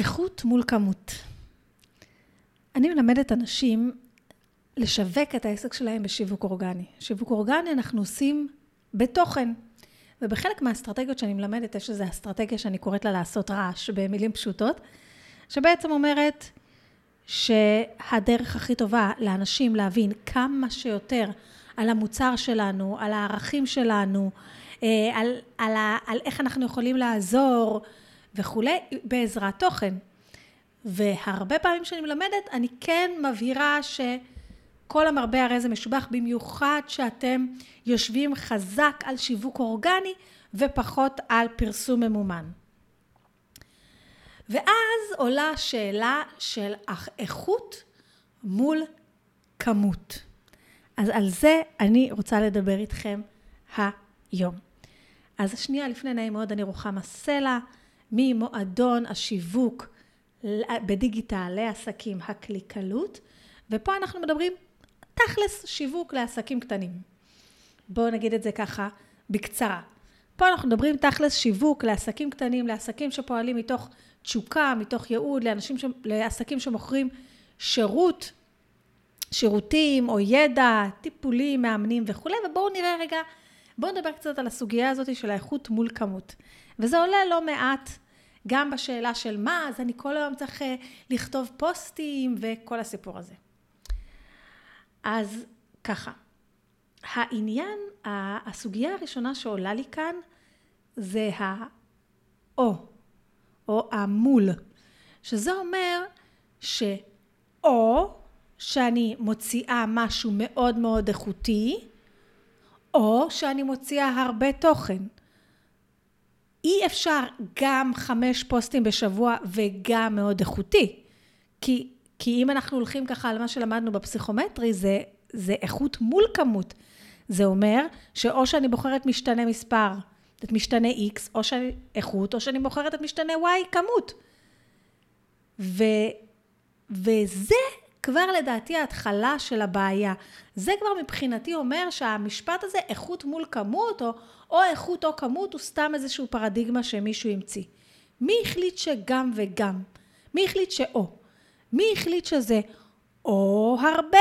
איכות מול כמות. אני מלמדת אנשים לשווק את העסק שלהם בשיווק אורגני. שיווק אורגני אנחנו עושים בתוכן. ובחלק מהאסטרטגיות שאני מלמדת, יש איזו אסטרטגיה שאני קוראת לה לעשות רעש, במילים פשוטות, שבעצם אומרת שהדרך הכי טובה לאנשים להבין כמה שיותר על המוצר שלנו, על הערכים שלנו, אה, על, על, על איך אנחנו יכולים לעזור וכולי, בעזרת תוכן. והרבה פעמים שאני מלמדת, אני כן מבהירה שכל המרבה הרי זה משובח, במיוחד שאתם יושבים חזק על שיווק אורגני ופחות על פרסום ממומן. ואז עולה השאלה של איכות מול כמות. אז על זה אני רוצה לדבר איתכם היום. אז שנייה לפני נעים מאוד, אני רוחמה סלע, ממועדון השיווק בדיגיטל לעסקים הקליקלות, ופה אנחנו מדברים תכלס שיווק לעסקים קטנים. בואו נגיד את זה ככה בקצרה. פה אנחנו מדברים תכלס שיווק לעסקים קטנים, לעסקים שפועלים מתוך תשוקה, מתוך ייעוד, לאנשים, ש... לעסקים שמוכרים שירות, שירותים או ידע, טיפולים, מאמנים וכולי, ובואו נראה רגע, בואו נדבר קצת על הסוגיה הזאת של האיכות מול כמות. וזה עולה לא מעט גם בשאלה של מה, אז אני כל היום צריך אה, לכתוב פוסטים וכל הסיפור הזה. אז ככה, העניין, הסוגיה הראשונה שעולה לי כאן זה האו, או המול, שזה אומר שאו שאני מוציאה משהו מאוד מאוד איכותי, או שאני מוציאה הרבה תוכן. אי אפשר גם חמש פוסטים בשבוע וגם מאוד איכותי. כי, כי אם אנחנו הולכים ככה על מה שלמדנו בפסיכומטרי, זה, זה איכות מול כמות. זה אומר שאו שאני בוחרת משתנה מספר, את משתנה X, או שאני איכות, או שאני בוחרת את משתנה Y כמות. ו, וזה כבר לדעתי ההתחלה של הבעיה. זה כבר מבחינתי אומר שהמשפט הזה, איכות מול כמות, או, או איכות או כמות, הוא סתם איזשהו פרדיגמה שמישהו המציא. מי החליט שגם וגם? מי החליט שאו? מי החליט שזה או הרבה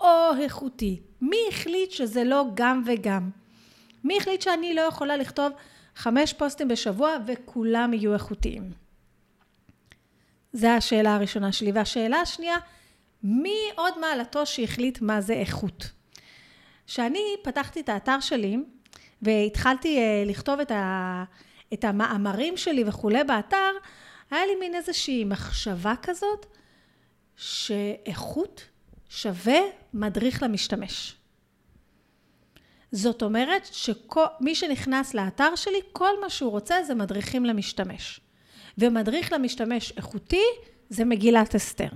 או איכותי? מי החליט שזה לא גם וגם? מי החליט שאני לא יכולה לכתוב חמש פוסטים בשבוע וכולם יהיו איכותיים? זו השאלה הראשונה שלי. והשאלה השנייה, מי עוד מעלתו שהחליט מה זה איכות? כשאני פתחתי את האתר שלי והתחלתי uh, לכתוב את, ה, את המאמרים שלי וכולי באתר, היה לי מין איזושהי מחשבה כזאת שאיכות שווה מדריך למשתמש. זאת אומרת שמי שנכנס לאתר שלי, כל מה שהוא רוצה זה מדריכים למשתמש. ומדריך למשתמש איכותי זה מגילת אסתר.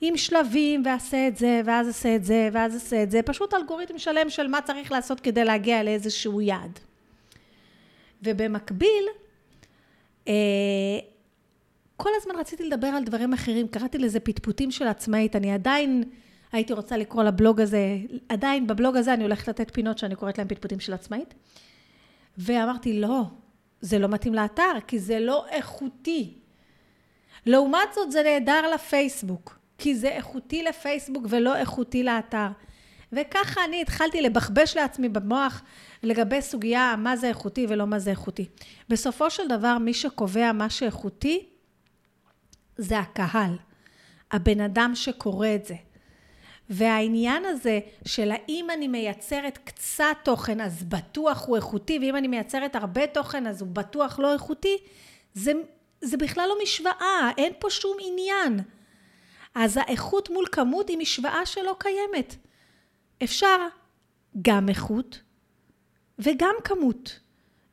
עם שלבים, ועשה את זה, ואז עשה את זה, ואז עשה את זה, פשוט אלגוריתם שלם של מה צריך לעשות כדי להגיע לאיזשהו יעד. ובמקביל, אה, כל הזמן רציתי לדבר על דברים אחרים, קראתי לזה פטפוטים של עצמאית, אני עדיין הייתי רוצה לקרוא לבלוג הזה, עדיין בבלוג הזה אני הולכת לתת פינות שאני קוראת להם פטפוטים של עצמאית. ואמרתי, לא, זה לא מתאים לאתר, כי זה לא איכותי. לעומת זאת, זה נהדר לפייסבוק. כי זה איכותי לפייסבוק ולא איכותי לאתר. וככה אני התחלתי לבחבש לעצמי במוח לגבי סוגיה מה זה איכותי ולא מה זה איכותי. בסופו של דבר מי שקובע מה שאיכותי זה הקהל, הבן אדם שקורא את זה. והעניין הזה של האם אני מייצרת קצת תוכן אז בטוח הוא איכותי ואם אני מייצרת הרבה תוכן אז הוא בטוח לא איכותי, זה, זה בכלל לא משוואה, אין פה שום עניין. אז האיכות מול כמות היא משוואה שלא קיימת. אפשר גם איכות וגם כמות.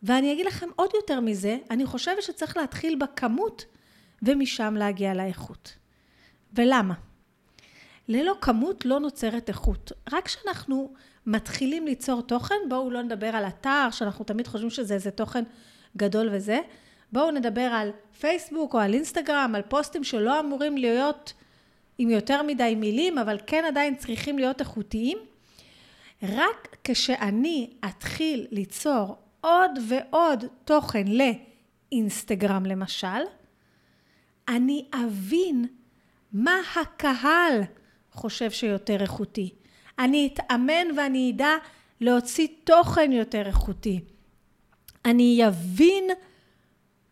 ואני אגיד לכם עוד יותר מזה, אני חושבת שצריך להתחיל בכמות ומשם להגיע לאיכות. ולמה? ללא כמות לא נוצרת איכות. רק כשאנחנו מתחילים ליצור תוכן, בואו לא נדבר על אתר, שאנחנו תמיד חושבים שזה איזה תוכן גדול וזה, בואו נדבר על פייסבוק או על אינסטגרם, על פוסטים שלא אמורים להיות עם יותר מדי מילים, אבל כן עדיין צריכים להיות איכותיים. רק כשאני אתחיל ליצור עוד ועוד תוכן לאינסטגרם למשל, אני אבין מה הקהל חושב שיותר איכותי. אני אתאמן ואני אדע להוציא תוכן יותר איכותי. אני אבין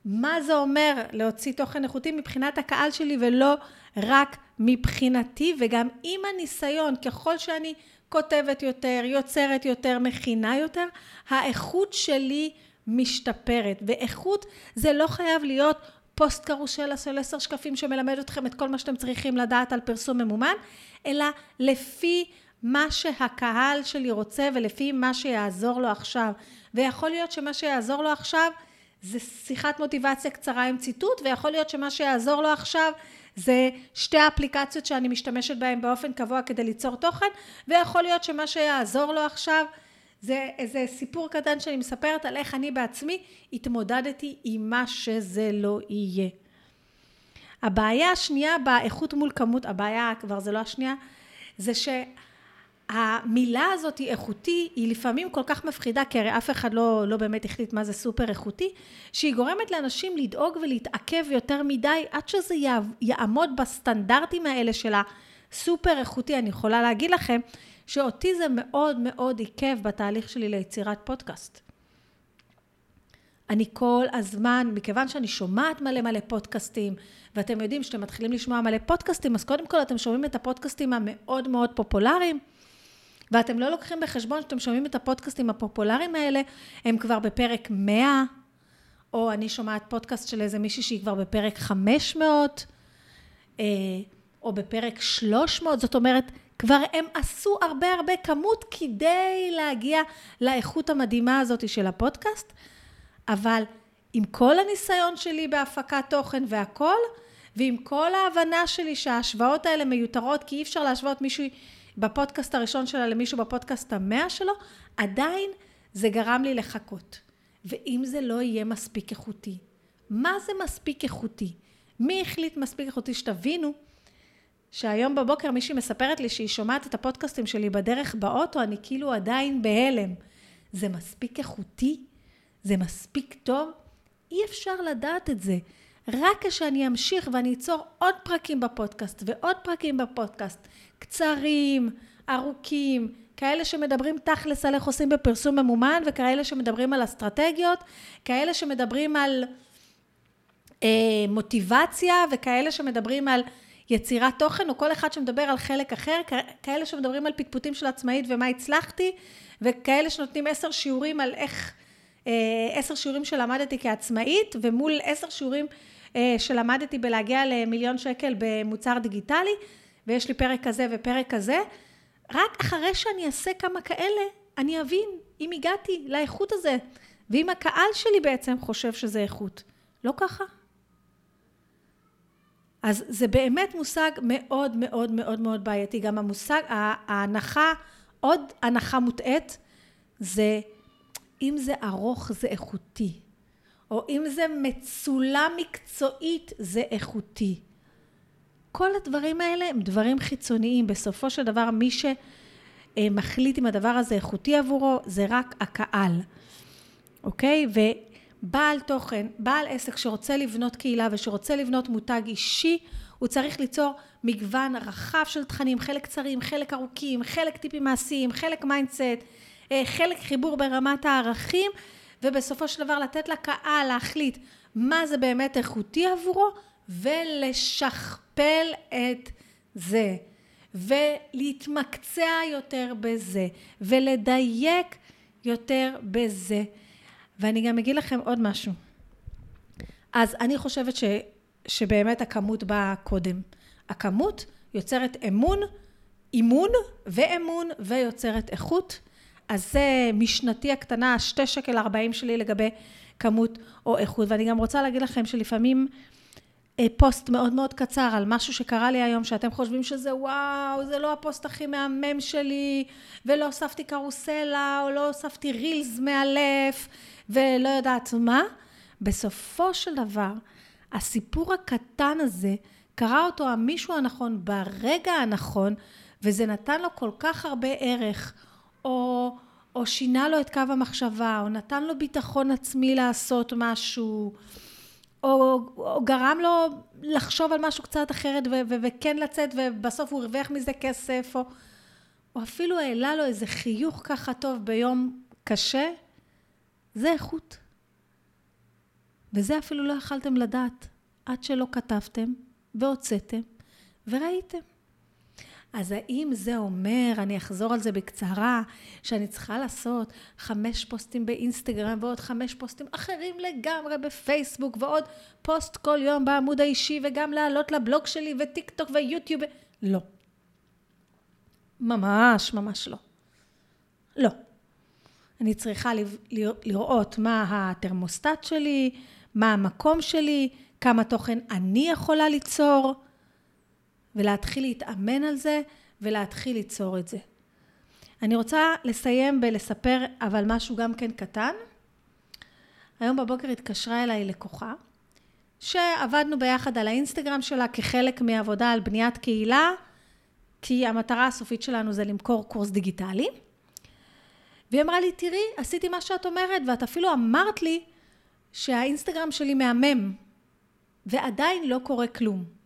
מה זה אומר להוציא תוכן איכותי מבחינת הקהל שלי ולא רק מבחינתי וגם עם הניסיון ככל שאני כותבת יותר, יוצרת יותר, מכינה יותר, האיכות שלי משתפרת. ואיכות זה לא חייב להיות פוסט קרוסלה של עשר שקפים שמלמד אתכם את כל מה שאתם צריכים לדעת על פרסום ממומן אלא לפי מה שהקהל שלי רוצה ולפי מה שיעזור לו עכשיו. ויכול להיות שמה שיעזור לו עכשיו זה שיחת מוטיבציה קצרה עם ציטוט ויכול להיות שמה שיעזור לו עכשיו זה שתי האפליקציות שאני משתמשת בהן באופן קבוע כדי ליצור תוכן ויכול להיות שמה שיעזור לו עכשיו זה איזה סיפור קטן שאני מספרת על איך אני בעצמי התמודדתי עם מה שזה לא יהיה. הבעיה השנייה באיכות מול כמות, הבעיה כבר זה לא השנייה, זה ש... המילה הזאת היא איכותי, היא לפעמים כל כך מפחידה, כי הרי אף אחד לא, לא באמת החליט מה זה סופר איכותי, שהיא גורמת לאנשים לדאוג ולהתעכב יותר מדי עד שזה יעמוד בסטנדרטים האלה של הסופר איכותי. אני יכולה להגיד לכם שאותי זה מאוד מאוד עיכב בתהליך שלי ליצירת פודקאסט. אני כל הזמן, מכיוון שאני שומעת מלא מלא פודקאסטים, ואתם יודעים שאתם מתחילים לשמוע מלא פודקאסטים, אז קודם כל אתם שומעים את הפודקאסטים המאוד מאוד פופולריים, ואתם לא לוקחים בחשבון שאתם שומעים את הפודקאסטים הפופולריים האלה, הם כבר בפרק 100, או אני שומעת פודקאסט של איזה מישהי שהיא כבר בפרק 500, אה, או בפרק 300, זאת אומרת, כבר הם עשו הרבה הרבה כמות כדי להגיע לאיכות המדהימה הזאת של הפודקאסט, אבל עם כל הניסיון שלי בהפקת תוכן והכל, ועם כל ההבנה שלי שההשוואות האלה מיותרות, כי אי אפשר להשוות מישהו בפודקאסט הראשון שלה למישהו בפודקאסט המאה שלו, עדיין זה גרם לי לחכות. ואם זה לא יהיה מספיק איכותי, מה זה מספיק איכותי? מי החליט מספיק איכותי? שתבינו שהיום בבוקר מישהי מספרת לי שהיא שומעת את הפודקאסטים שלי בדרך באוטו, אני כאילו עדיין בהלם. זה מספיק איכותי? זה מספיק טוב? אי אפשר לדעת את זה. רק כשאני אמשיך ואני אצור עוד פרקים בפודקאסט ועוד פרקים בפודקאסט, קצרים, ארוכים, כאלה שמדברים תכלס על איך עושים בפרסום ממומן וכאלה שמדברים על אסטרטגיות, כאלה שמדברים על אה, מוטיבציה וכאלה שמדברים על יצירת תוכן או כל אחד שמדבר על חלק אחר, כאלה שמדברים על פטפוטים של עצמאית ומה הצלחתי וכאלה שנותנים עשר שיעורים על איך, עשר שיעורים שלמדתי כעצמאית ומול עשר שיעורים אה, שלמדתי בלהגיע למיליון שקל במוצר דיגיטלי ויש לי פרק כזה ופרק כזה, רק אחרי שאני אעשה כמה כאלה, אני אבין אם הגעתי לאיכות הזה, ואם הקהל שלי בעצם חושב שזה איכות. לא ככה. אז זה באמת מושג מאוד מאוד מאוד מאוד בעייתי. גם המושג, ההנחה, עוד הנחה מוטעית, זה אם זה ארוך זה איכותי, או אם זה מצולם מקצועית זה איכותי. כל הדברים האלה הם דברים חיצוניים. בסופו של דבר, מי שמחליט אם הדבר הזה איכותי עבורו, זה רק הקהל, אוקיי? ובעל תוכן, בעל עסק שרוצה לבנות קהילה ושרוצה לבנות מותג אישי, הוא צריך ליצור מגוון רחב של תכנים, חלק קצרים, חלק ארוכים, חלק טיפים מעשיים, חלק mindset, חלק חיבור ברמת הערכים, ובסופו של דבר לתת לקהל להחליט מה זה באמת איכותי עבורו, ולשכפל את זה, ולהתמקצע יותר בזה, ולדייק יותר בזה. ואני גם אגיד לכם עוד משהו. אז אני חושבת ש, שבאמת הכמות באה קודם. הכמות יוצרת אמון, אימון ואמון ויוצרת איכות. אז זה משנתי הקטנה, שתי שקל ארבעים שלי לגבי כמות או איכות. ואני גם רוצה להגיד לכם שלפעמים אה, פוסט מאוד מאוד קצר על משהו שקרה לי היום, שאתם חושבים שזה וואו, זה לא הפוסט הכי מהמם שלי, ולא הוספתי קרוסלה, או לא הוספתי רילס מאלף, ולא יודעת מה. בסופו של דבר, הסיפור הקטן הזה, קרא אותו המישהו הנכון ברגע הנכון, וזה נתן לו כל כך הרבה ערך, או, או שינה לו את קו המחשבה, או נתן לו ביטחון עצמי לעשות משהו. או, או גרם לו לחשוב על משהו קצת אחרת ו- ו- וכן לצאת ובסוף הוא הרוויח מזה כסף, או, או אפילו העלה לו איזה חיוך ככה טוב ביום קשה, זה איכות. וזה אפילו לא יכלתם לדעת עד שלא כתבתם והוצאתם וראיתם. אז האם זה אומר, אני אחזור על זה בקצרה, שאני צריכה לעשות חמש פוסטים באינסטגרם ועוד חמש פוסטים אחרים לגמרי בפייסבוק ועוד פוסט כל יום בעמוד האישי וגם לעלות לבלוג שלי וטיק טוק ויוטיוב? לא. ממש ממש לא. לא. אני צריכה לראות מה התרמוסטט שלי, מה המקום שלי, כמה תוכן אני יכולה ליצור, ולהתחיל להתאמן על זה ולהתחיל ליצור את זה. אני רוצה לסיים בלספר אבל משהו גם כן קטן. היום בבוקר התקשרה אליי לקוחה, שעבדנו ביחד על האינסטגרם שלה כחלק מעבודה על בניית קהילה, כי המטרה הסופית שלנו זה למכור קורס דיגיטלי. והיא אמרה לי, תראי, עשיתי מה שאת אומרת, ואת אפילו אמרת לי שהאינסטגרם שלי מהמם, ועדיין לא קורה כלום.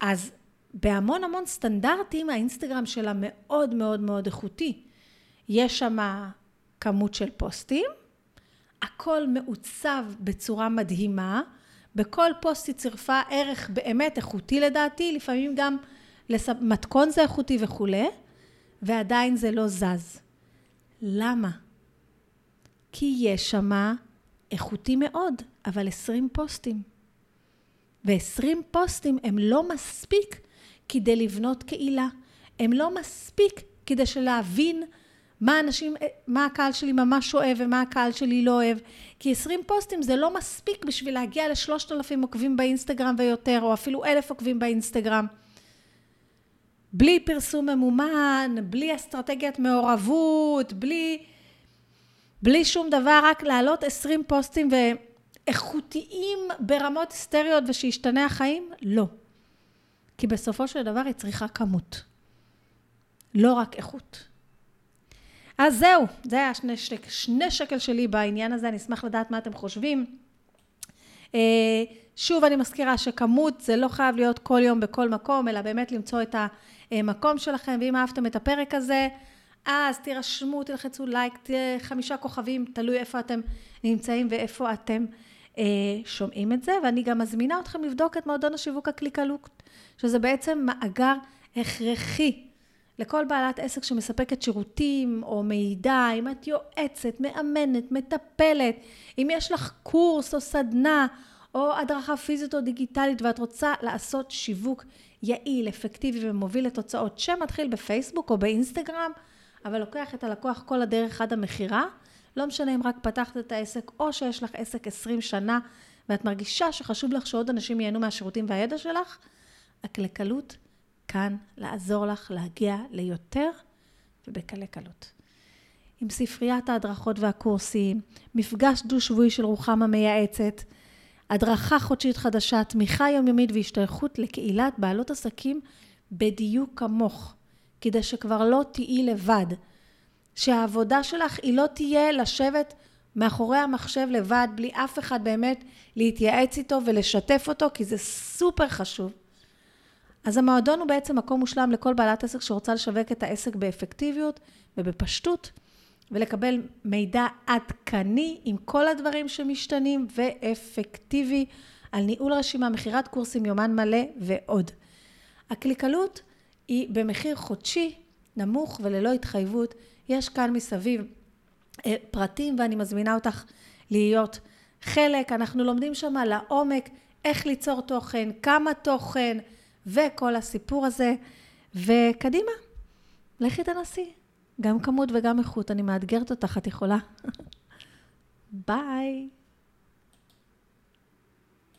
אז בהמון המון סטנדרטים האינסטגרם שלה מאוד מאוד מאוד איכותי. יש שם כמות של פוסטים, הכל מעוצב בצורה מדהימה, בכל פוסט היא צירפה ערך באמת איכותי לדעתי, לפעמים גם מתכון זה איכותי וכולי, ועדיין זה לא זז. למה? כי יש שמה איכותי מאוד, אבל 20 פוסטים. ו-20 פוסטים הם לא מספיק כדי לבנות קהילה. הם לא מספיק כדי שלהבין מה אנשים, מה הקהל שלי ממש אוהב ומה הקהל שלי לא אוהב. כי 20 פוסטים זה לא מספיק בשביל להגיע לשלושת אלפים עוקבים באינסטגרם ויותר, או אפילו אלף עוקבים באינסטגרם. בלי פרסום ממומן, בלי אסטרטגיית מעורבות, בלי, בלי שום דבר, רק להעלות 20 פוסטים ואיכותיים ברמות היסטריות ושישתנה החיים? לא. כי בסופו של דבר היא צריכה כמות, לא רק איכות. אז זהו, זה היה שני, שק, שני שקל שלי בעניין הזה, אני אשמח לדעת מה אתם חושבים. אה, שוב, אני מזכירה שכמות זה לא חייב להיות כל יום בכל מקום, אלא באמת למצוא את המקום שלכם, ואם אהבתם את הפרק הזה, אז תירשמו, תלחצו לייק, חמישה כוכבים, תלוי איפה אתם נמצאים ואיפה אתם שומעים את זה, ואני גם מזמינה אתכם לבדוק את מועדון השיווק הקליקלוק, שזה בעצם מאגר הכרחי לכל בעלת עסק שמספקת שירותים או מידע, אם את יועצת, מאמנת, מטפלת, אם יש לך קורס או סדנה או הדרכה פיזית או דיגיטלית ואת רוצה לעשות שיווק יעיל, אפקטיבי ומוביל לתוצאות שמתחיל בפייסבוק או באינסטגרם, אבל לוקח את הלקוח כל הדרך עד המכירה, לא משנה אם רק פתחת את העסק או שיש לך עסק 20 שנה ואת מרגישה שחשוב לך שעוד אנשים ייהנו מהשירותים והידע שלך, הקלקלות כאן לעזור לך להגיע ליותר ובקלי קלות. עם ספריית ההדרכות והקורסים, מפגש דו-שבועי של רוחם המייעצת, הדרכה חודשית חדשה, תמיכה יומיומית והשתייכות לקהילת בעלות עסקים בדיוק כמוך, כדי שכבר לא תהיי לבד. שהעבודה שלך היא לא תהיה לשבת מאחורי המחשב לבד, בלי אף אחד באמת להתייעץ איתו ולשתף אותו, כי זה סופר חשוב. אז המועדון הוא בעצם מקום מושלם לכל בעלת עסק שרוצה לשווק את העסק באפקטיביות ובפשטות, ולקבל מידע עדכני עם כל הדברים שמשתנים ואפקטיבי על ניהול רשימה, מכירת קורסים, יומן מלא ועוד. הקליקלות היא במחיר חודשי, נמוך וללא התחייבות. יש כאן מסביב אה, פרטים ואני מזמינה אותך להיות חלק. אנחנו לומדים שם לעומק איך ליצור תוכן, כמה תוכן וכל הסיפור הזה. וקדימה, לכי תנסי. גם כמות וגם איכות, אני מאתגרת אותך, את יכולה. ביי.